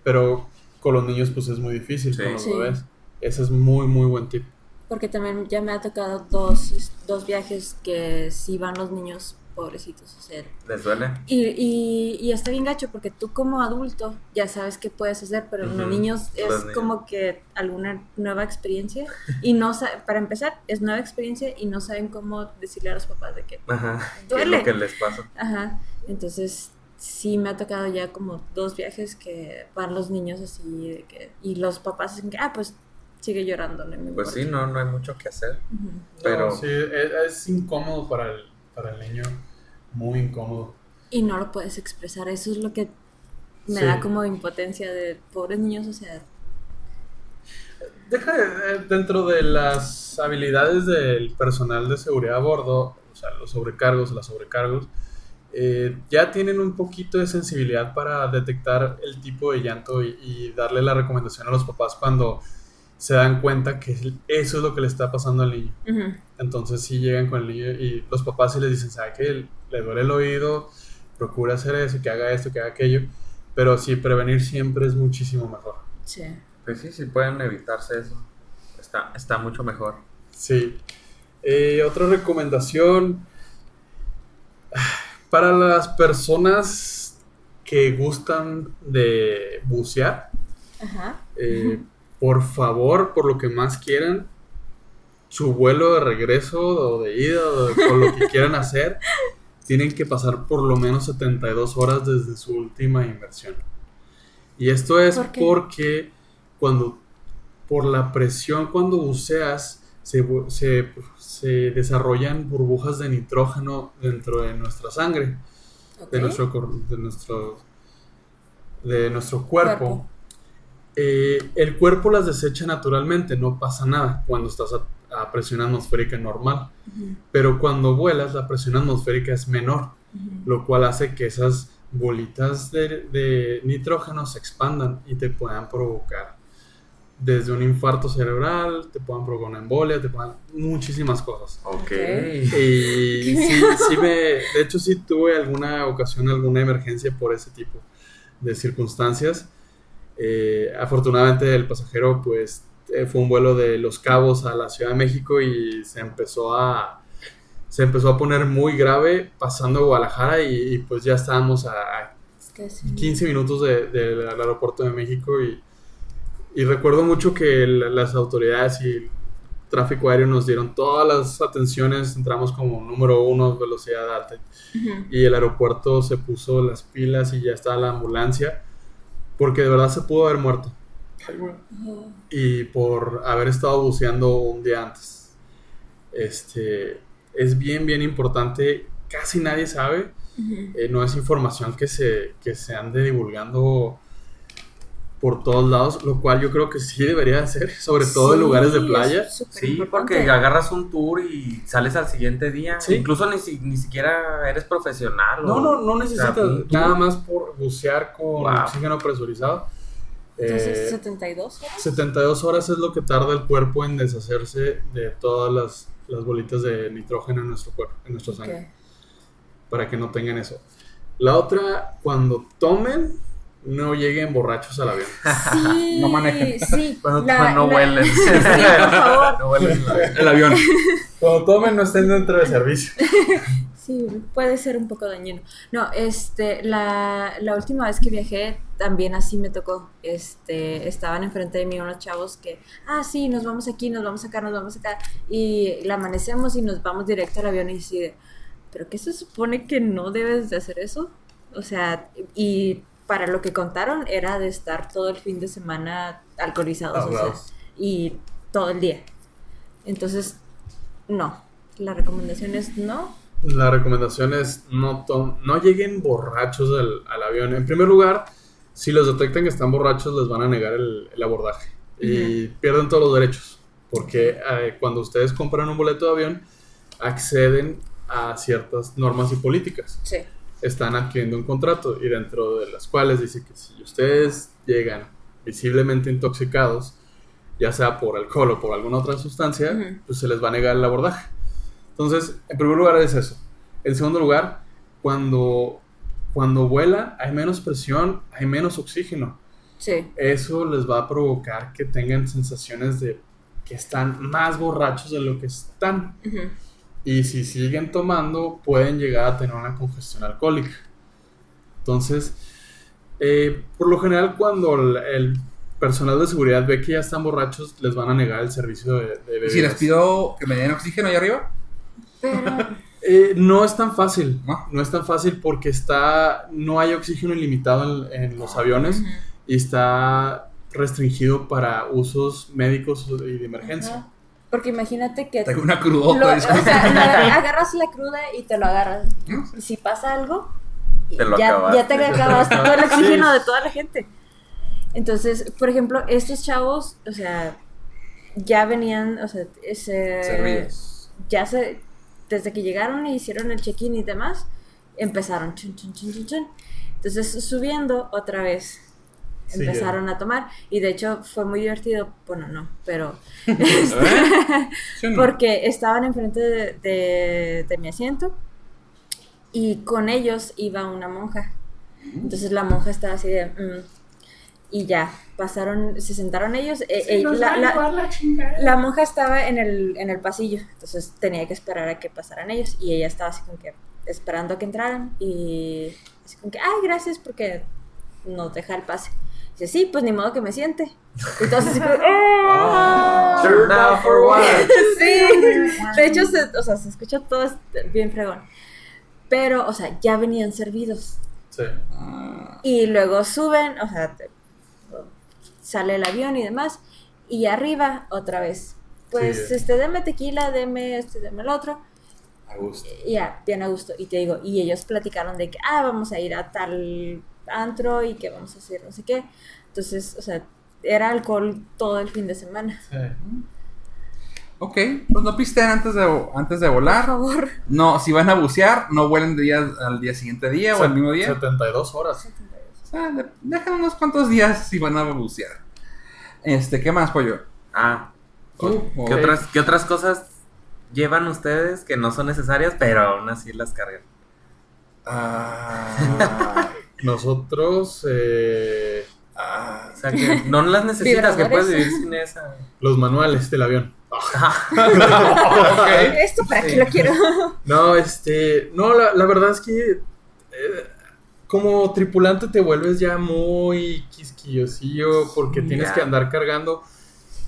Pero con los niños pues es muy difícil, Sí. con los Sí. bebés. Ese es muy, muy buen tip. Porque también ya me ha tocado dos, dos viajes que sí van los niños pobrecitos. O sea, ¿Les duele? y, y, y está bien gacho porque tú como adulto ya sabes qué puedes hacer, pero los niños es Los niños. como que alguna nueva experiencia y no para empezar es nueva experiencia y no saben cómo decirle a los papás de que Ajá. ¿Qué es Duele. lo que les pasa? Ajá, entonces sí me ha tocado ya como dos viajes que van los niños así de que, y los papás dicen que, ah, pues sigue llorando, no me Pues sí, importa". no, no hay mucho que hacer. Pero- No, sí, es, es incómodo para el, para el niño, muy incómodo. Y no lo puedes expresar, eso es lo que me Sí. da como impotencia de pobres niños, o sea, Deja de- de- dentro de las habilidades del personal de seguridad a bordo, o sea, los sobrecargos, las sobrecargos, eh, ya tienen un poquito de sensibilidad para detectar el tipo de llanto y, y darle la recomendación a los papás cuando se dan cuenta que eso es lo que le está pasando al niño. Entonces sí llegan con el niño y los papás sí les dicen, ¿sabe qué? Le duele el oído, procura hacer eso, que haga esto, que haga aquello. Pero sí, prevenir siempre es muchísimo mejor. sí. Pues sí, si pueden evitarse eso, está, está mucho mejor. Sí. Eh, otra recomendación. Para las personas que gustan de bucear, Ajá. eh, por favor, por lo que más quieran, su vuelo de regreso o de ida o de- por lo que quieran hacer, tienen que pasar por lo menos 72 horas desde su última inversión. Y esto es porque cuando por la presión cuando buceas se, se, se desarrollan burbujas de nitrógeno dentro de nuestra sangre, de nuestro, de nuestro, de nuestro cuerpo. Cuerpo. Eh, el cuerpo las desecha naturalmente, no pasa nada cuando estás a, a presión atmosférica normal. Pero cuando vuelas, la presión atmosférica es menor, lo cual hace que esas bolitas de, de nitrógeno se expandan y te puedan provocar desde un infarto cerebral, te puedan provocar una embolia, te puedan muchísimas cosas. Ok. Y sí, sí me, de hecho sí tuve alguna ocasión, alguna emergencia por ese tipo de circunstancias. Eh, afortunadamente el pasajero pues eh, fue un vuelo de Los Cabos a la Ciudad de México y se empezó a se empezó a poner muy grave pasando a Guadalajara y, y, pues ya estábamos a, a Es que sí. 15 minutos de- del aeropuerto de México y, y recuerdo mucho que la- las autoridades y el tráfico aéreo nos dieron todas las atenciones, entramos como número uno, velocidad alta y el aeropuerto se puso las pilas y ya estaba la ambulancia porque de verdad se pudo haber muerto y por haber estado buceando un día antes. Este es bien, bien importante. Casi nadie sabe. eh, no es información que se, que se ande divulgando por todos lados, lo cual yo creo que sí debería hacer, sobre todo en Sí, lugares de playa. Sí, importante. porque agarras un tour y sales al siguiente día. Sí. Incluso ni, si- ni siquiera eres profesional. No, o- no, no o sea, necesitas un tour. nada más por bucear con Wow. oxígeno presurizado. Entonces, Eh, 72 horas. 72 horas es lo que tarda el cuerpo en deshacerse de todas las, las bolitas de nitrógeno en nuestro cuerpo, en nuestra sangre, Ok. para que no tengan eso. La otra, cuando tomen, no lleguen borrachos al avión. Sí, No manejen. sí. Cuando la- no la- huelen. Sí, por favor. no huelen. El avión. Cuando tomen, no estén dentro de servicio. Sí, puede ser un poco dañino. No, este, la, la última vez que viajé también así me tocó. Este, estaban enfrente de mí unos chavos que, ah, sí, nos vamos aquí, nos vamos acá, nos vamos acá. Y la amanecemos y nos vamos directo al avión y así de, ¿pero qué se supone que no debes de hacer eso? O sea, y para lo que contaron era de estar todo el fin de semana alcoholizados. o sea, Ahogados. y todo el día. Entonces, no. La recomendación es no. La recomendación es no, tom- no lleguen borrachos al, al avión. En primer lugar, si los detectan que están borrachos, les van a negar el, el abordaje y pierden todos los derechos. Porque eh, cuando ustedes compran un boleto de avión, acceden a ciertas normas y políticas. Sí. Están adquiriendo un contrato y dentro de las cuales dice que si ustedes llegan visiblemente intoxicados, ya sea por alcohol o por alguna otra sustancia, pues se les va a negar el abordaje. Entonces, en primer lugar es eso. En segundo lugar, cuando, cuando vuelan hay menos presión, hay menos oxígeno. Sí. Eso les va a provocar que tengan sensaciones de que están más borrachos de lo que están. Ujú. Y si siguen tomando, pueden llegar a tener una congestión alcohólica. Entonces, eh, por lo general, cuando el, el personal de seguridad ve que ya están borrachos, les van a negar el servicio de, de ¿Y si les bebidas. pido que me den oxígeno ahí arriba? Pero, Eh, no es tan fácil. ¿No? No es tan fácil porque está, no hay oxígeno ilimitado en, en los aviones y está restringido para usos médicos y de emergencia. Porque imagínate que Tengo una lo- o sea, lo agarras la cruda y te lo agarras. Y si pasa algo, Te lo ya, ya te acabaste todo el Sí. oxígeno de toda la gente. Entonces, por ejemplo, estos chavos, o sea, ya venían, o sea, se, Servidos. ya se, desde que llegaron y hicieron el check-in y demás, empezaron chun, chun, chun, chun, chun. Entonces, subiendo otra vez, Sí, empezaron a tomar. Y de hecho, fue muy divertido. Bueno, no, pero. ¿Eh? ¿Sí o no? Porque estaban enfrente de, de, de mi asiento y con ellos iba una monja. Entonces la monja estaba así de... "Mm". y ya, pasaron, se sentaron ellos. eh, eh, la, la- la monja estaba en el, en el pasillo, entonces tenía que esperar a que pasaran ellos y ella estaba así como que esperando a que entraran y así como que, ay, gracias porque nos deja el pase. Dice, sí, pues ni modo que me siente. Como, "Ah". For what? Sí, de hecho, se, o sea, se escucha todo este- bien fregón. Pero, o sea, ya venían servidos. Sí. Y luego suben, o sea, te- sale el avión y demás. Y arriba, otra vez. Pues, Sí. este, deme tequila, deme este, deme el otro. a gusto. Ya, bien a gusto. Y te digo, y ellos platicaron de que, ah, vamos a ir a tal antro y que vamos a hacer no sé qué. Entonces, o sea, era alcohol todo el fin de semana. Sí. Ok, pues no pisten antes de, antes de Por volar. favor. No, si van a bucear, no vuelen de día al día siguiente día o al mismo día. 72 horas. O sea, de- dejan unos cuantos días si van a bucear. Este, ¿qué más, pollo? Ah. ¿qué ¿O- otras, ¿qué otras cosas llevan ustedes que no son necesarias, pero aún así las cargan? Ah, Nosotros, eh, ah, O sea, que no las necesitas, que puedes vivir sin esa. los manuales del avión. ok. ¿Esto para Sí. qué lo quiero? No, este, no, la, la verdad es que eh, como tripulante te vuelves ya muy quisquillosillo porque Sí, tienes ya. que andar cargando.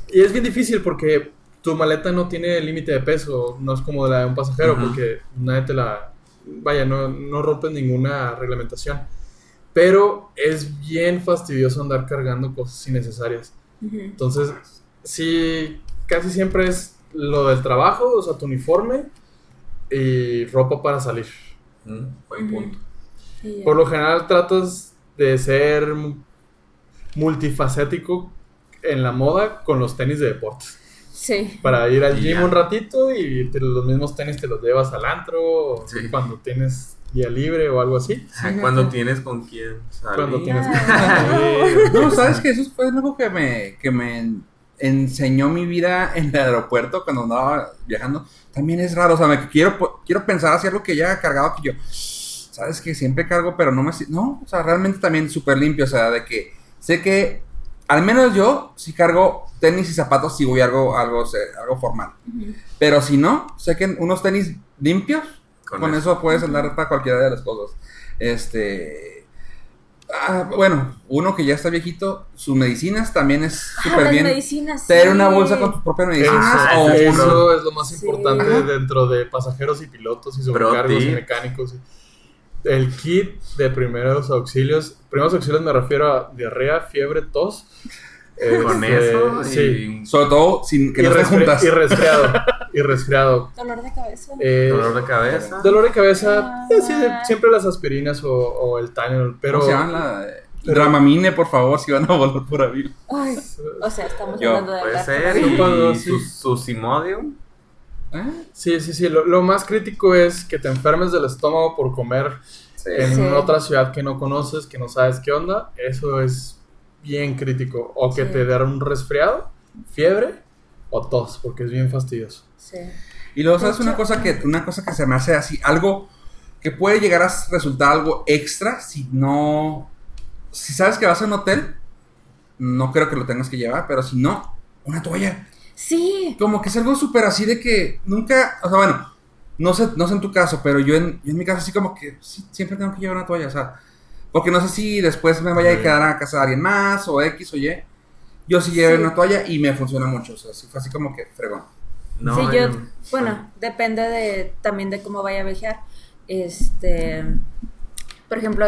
Y es bien difícil porque tu maleta no tiene límite de peso, no es como la de un pasajero porque nadie te la... Vaya, no, no rompes ninguna reglamentación. Pero es bien fastidioso andar cargando cosas innecesarias. Entonces, sí, casi siempre es lo del trabajo, o sea, tu uniforme y ropa para salir. Mm, buen punto. Por lo general tratas de ser multifacético en la moda con los tenis de deportes. Sí. Para ir al gym un ratito y te- los mismos tenis te los llevas al antro o Sí. cuando tienes día libre o algo así. Cuando tienes con quién salir. Cuando tienes que Ah. salir. No, sabes que eso fue algo que me, que me enseñó mi vida en el aeropuerto cuando andaba viajando. También es raro, o sea, me quiero, quiero pensar así algo que ya he cargado que yo, sabes que siempre cargo, pero no me... No, o sea, realmente también súper limpio, o sea, de que sé que al menos yo si cargo tenis y zapatos si voy a algo, algo, algo formal. Pero si no, sé que unos tenis limpios, Con con, eso. eso. puedes andar para cualquiera de las cosas. Este. ah, bueno, uno que ya está viejito, sus medicinas también es Ah, súper bien. medicinas. Tener sí. una bolsa con tus propias medicinas. Ah, o Eso es lo más Sí. importante Ajá. dentro de pasajeros y pilotos y sobrecargos y mecánicos. El kit de primeros auxilios. Primeros auxilios me refiero a diarrea, fiebre, tos. Con Este, eso. Sí. Y Sobre todo sin que Y, no juntas. y resfriado. y resfriado. Dolor de cabeza. Eh, dolor de cabeza. dolor de cabeza. Ah. eh, sí, siempre las aspirinas o, o el Tylenol. Pero ¿Cómo se llama la eh, pero- Dramamine, por favor, si van a volar por abril. Ay, o sea, estamos Yo, hablando de Puede ser. Y sí. su, su Simodium. ¿Eh? Sí, sí, sí. Lo, lo más crítico es que te enfermes del estómago por comer en Sí. otra ciudad que no conoces, que no sabes qué onda. Eso es bien crítico. O que Sí. te dé un resfriado, fiebre o tos, porque es bien fastidioso. Sí. Y luego, ¿sabes? Una cosa, que, una cosa que se me hace así, algo que puede llegar a resultar algo extra si no... Si sabes que vas a un hotel, no creo que lo tengas que llevar, pero si no, una toalla. Sí. Como que es algo súper así de que nunca, o sea, bueno, no sé, no sé en tu caso, pero yo en, yo en mi caso así como que sí, siempre tengo que llevar una toalla, o sea, porque no sé si después me vaya a Sí. quedar a casa de alguien más o X o Y. Yo sí llevo Sí. una toalla y me funciona mucho, o sea, sí fue así como que fregón. No, sí, yo, bueno, depende de también de cómo vaya a viajar. Este, por ejemplo,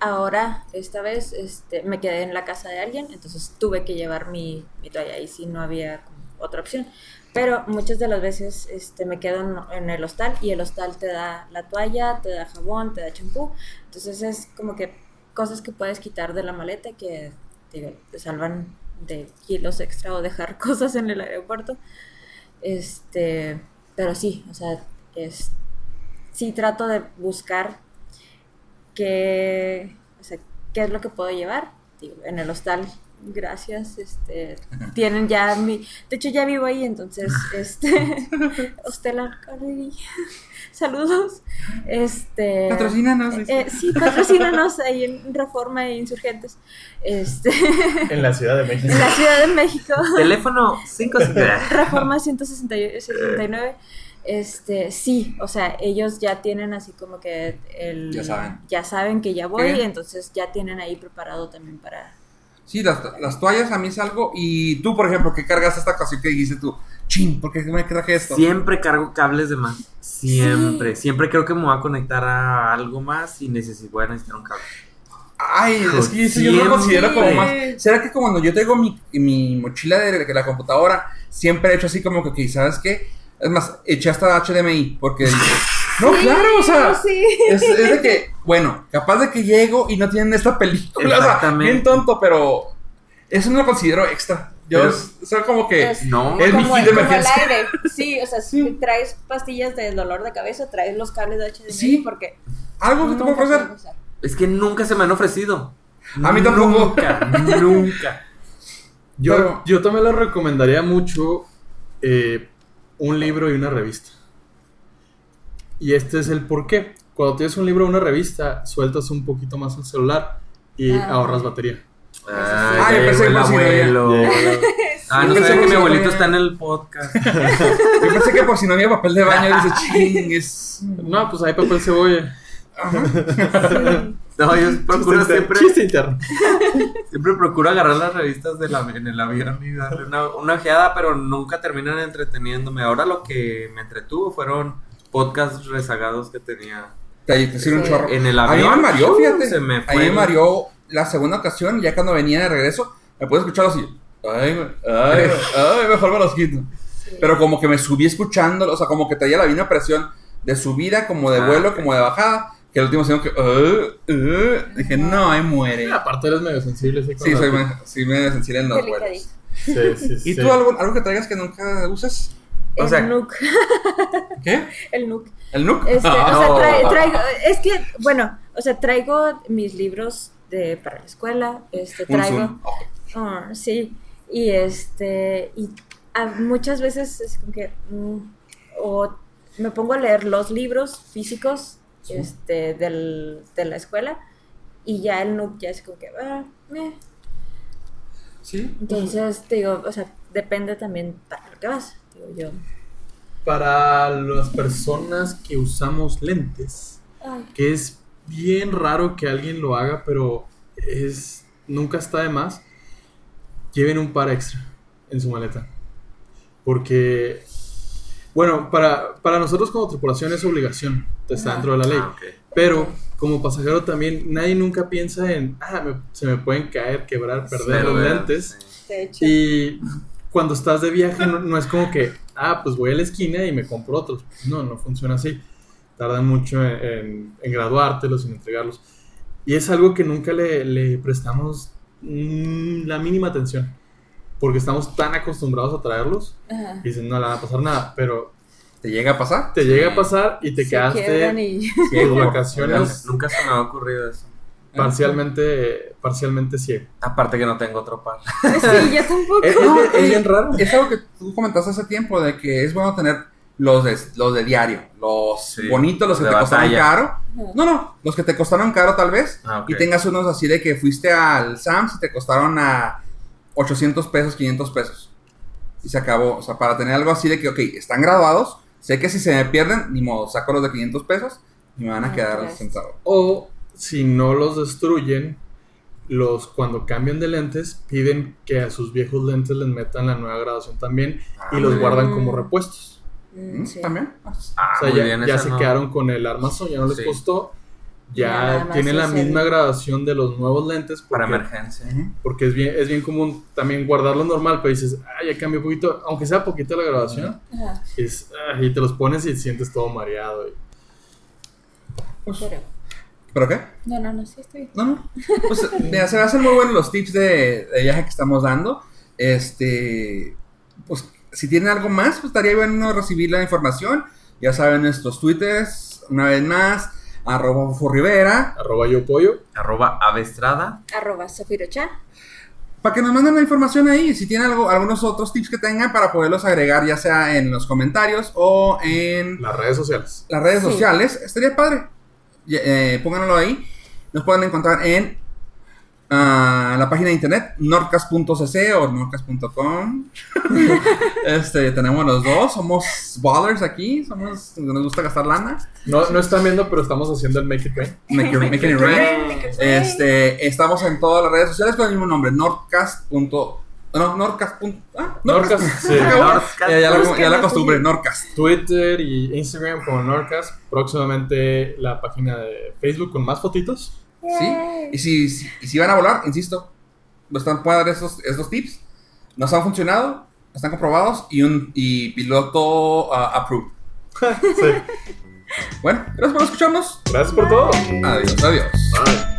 ahora, esta vez, este, me quedé en la casa de alguien, entonces tuve que llevar mi, mi toalla y si no había como otra opción. Pero muchas de las veces este, me quedo en, el hostal y el hostal te da la toalla, te da jabón, te da champú. Entonces es como que cosas que puedes quitar de la maleta que te salvan de kilos extra o dejar cosas en el aeropuerto. Este, pero sí, o sea, es, sí trato de buscar qué, o sea, qué es lo que puedo llevar. Digo, en el hostal, gracias, este, tienen ya mi, de hecho ya vivo ahí, entonces, este, Hostel Arcadi, saludos, este, Patrocínanos, dice. eh, sí, patrocínanos ahí en Reforma e Insurgentes, este, En la Ciudad de México. en la Ciudad de México. Teléfono 5 Reforma 169. Este, sí, o sea, ellos ya tienen así como que el Ya saben. ya saben que ya voy, Qué entonces ya tienen ahí preparado también para Sí, las, las toallas a mí es algo. Y tú, por ejemplo, ¿qué cargas esta ocasión que dijiste tú? Chin, ¿por qué me traje esto? Siempre cargo cables de más. Siempre. Siempre creo que me voy a conectar a algo más y necesito, voy a necesitar un cable. Ay, es que eso yo lo Siempre. considero como más. ¿Será que cuando yo tengo mi, mi mochila de la computadora, siempre he hecho así como que, ¿sabes qué? Es más, eché hasta HDMI, porque no, claro, o sea, sí. es, es de que, bueno, capaz de que llego y no tienen esta película, o sea, Exactamente. bien tonto, pero eso no lo considero extra. Yo, Pero- o sea, como que, Es- No, es mi kit de como el emergencia. aire. Sí, o sea, si Sí. traes pastillas de dolor de cabeza, traes los cables de HDMI Sí. porque algo que te puedo ofrecer. Es que nunca se me han ofrecido. A mí tampoco. Nunca, nunca. Yo, Pero- yo también les recomendaría mucho eh, un libro y una revista. Y este es el por qué. Cuando tienes un libro o una revista, sueltas un poquito más el celular y Ah. ahorras batería. Ah, Ah, yo ya pensé llegó el abuelo. Ah, no sabía que mi abuelito está en el podcast. Yo pensé que por si no había papel de baño, dice, ching, es... No, pues hay papel cebolla. No, yo procuro Chiste siempre, chiste interno. siempre procuro agarrar las revistas de la, en el avión y darle una, una ojeada, pero nunca terminan entreteniéndome. Ahora lo que me entretuvo fueron podcasts rezagados que tenía Te, te sirve un Sí. chorro. en el A mí avión. me mareó, fíjate. Se me A fue. mí me mareó la segunda ocasión, ya cuando venía de regreso, me pude escuchar así. Ay, ay, ay, mejor me los quito. Sí. Pero como que me subí escuchándolo, o sea, como que traía la misma presión de subida, como de Ah, vuelo, como de bajada. Que el último sonido que. "Uh, uh", dije, no, ahí muere. Aparte eres medio sensible, sí. Sí, soy, me- sí me sensible en los vuelos. Sí, sí, ¿Y sí. tú algo, algo que traigas que nunca uses? O el Nook. ¿Qué? El Nook. ¿El Nook? Este, o sea, tra- traigo, es que, bueno, o sea, traigo mis libros de, para la escuela, este, traigo. Ah, sí, y este, y a- muchas veces es como que, mm, o me pongo a leer los libros físicos, Sí. este, del, de la escuela, y ya el Nook ya es como que, ah, meh. Sí. entonces, te digo, o sea, depende también para lo que vas, yo. Para las personas que usamos lentes, Ay, que es bien raro que alguien lo haga, pero es nunca está de más, lleven un par extra en su maleta. Porque, bueno, para, para nosotros como tripulación es obligación, está dentro de la ley. Ah. Pero como pasajero también, nadie nunca piensa en, ah, me- se me pueden caer, quebrar, perder Pero, los lentes. sí. de hecho. Y cuando estás de viaje no, no es como que, ah, pues voy a la esquina y me compro otros. No, no funciona así. Tardan mucho en, en- en graduártelos, en entregarlos. Y es algo que nunca le, le prestamos mm, la mínima atención. Porque estamos tan acostumbrados a traerlos. Ajá. Y dicen, no le va a pasar nada. Pero ¿Te llega a pasar? te llega a pasar y te Se quedaste y... tus vacaciones Nunca se me ha ocurrido eso. Parcialmente, parcialmente ciego. Aparte que no tengo otro par. Sí, yo tampoco. Es, es bien- es bien raro. Es algo que tú comentaste hace tiempo de que es bueno tener los de, los de diario, los Sí, bonitos, los que te costaron batalla. caro. Ajá. No, no, los que te costaron caro tal vez. Ah. Y tengas unos así de que fuiste al Sams y te costaron a 800 pesos, 500 pesos. Y se acabó. O sea, para tener algo así de que, ok, están graduados. Sé que si se me pierden, ni modo, saco los de 500 pesos y me van a Ah, quedar centavos. O si no los destruyen, los cuando cambian de lentes piden que a sus viejos lentes les metan la nueva graduación también y los muy guardan bien. como repuestos. Mm, ¿Mm? sí. ¿También? Ah, Ah, o sea, ya, bien, ya se no- quedaron con el armazón, ya no les Sí. costó. Ya tienen la misma graduación de los nuevos lentes Para emergencia. Porque es bien es bien común también guardarlo normal, pero dices, ah, ya cambió un poquito, aunque sea poquito la graduación, es, ah, y te los pones y te sientes todo mareado. y- Pues, pero... ¿Pero qué? No, no, no, sí estoy bien. No, no. Pues mira, se me hacen muy buenos los tips de, de viaje que estamos dando. Este, pues si tienen algo más, pues estaría bueno recibir la información. Ya saben nuestros twitters, una vez más, arroba Rivera, Arroba yo pollo. Arroba avestrada. Arroba Sofirocha. para que nos manden la información ahí. Si tienen algo, algunos otros tips que tengan para poderlos agregar, ya sea en los comentarios o en Las redes sociales. las redes Sí. sociales, estaría padre. Eh, pónganlo ahí. Nos pueden encontrar en ah, la página de internet nordcast.cc o nordcast.com. este, tenemos los dos, somos ballers aquí, somos nos gusta gastar lana. No, no están viendo, pero estamos haciendo el Make It Rain. Make it- make it rain. Este, estamos en todas las redes sociales con el mismo nombre, nordcast. No, Nordcast. Ah, Nordcast, sí. Ya, ya la, ya la costumbre, sí. Nordcast. Twitter y Instagram como Nordcast. Próximamente la página de Facebook con más fotitos. ¿Sí? Y si, si- y si van a volar, insisto, nos están, pueden dar esos, esos tips. Nos han funcionado, están comprobados y un y piloto ah, approved. Sí. Bueno, gracias por escucharnos. Gracias por todo. Adiós, adiós. Bye.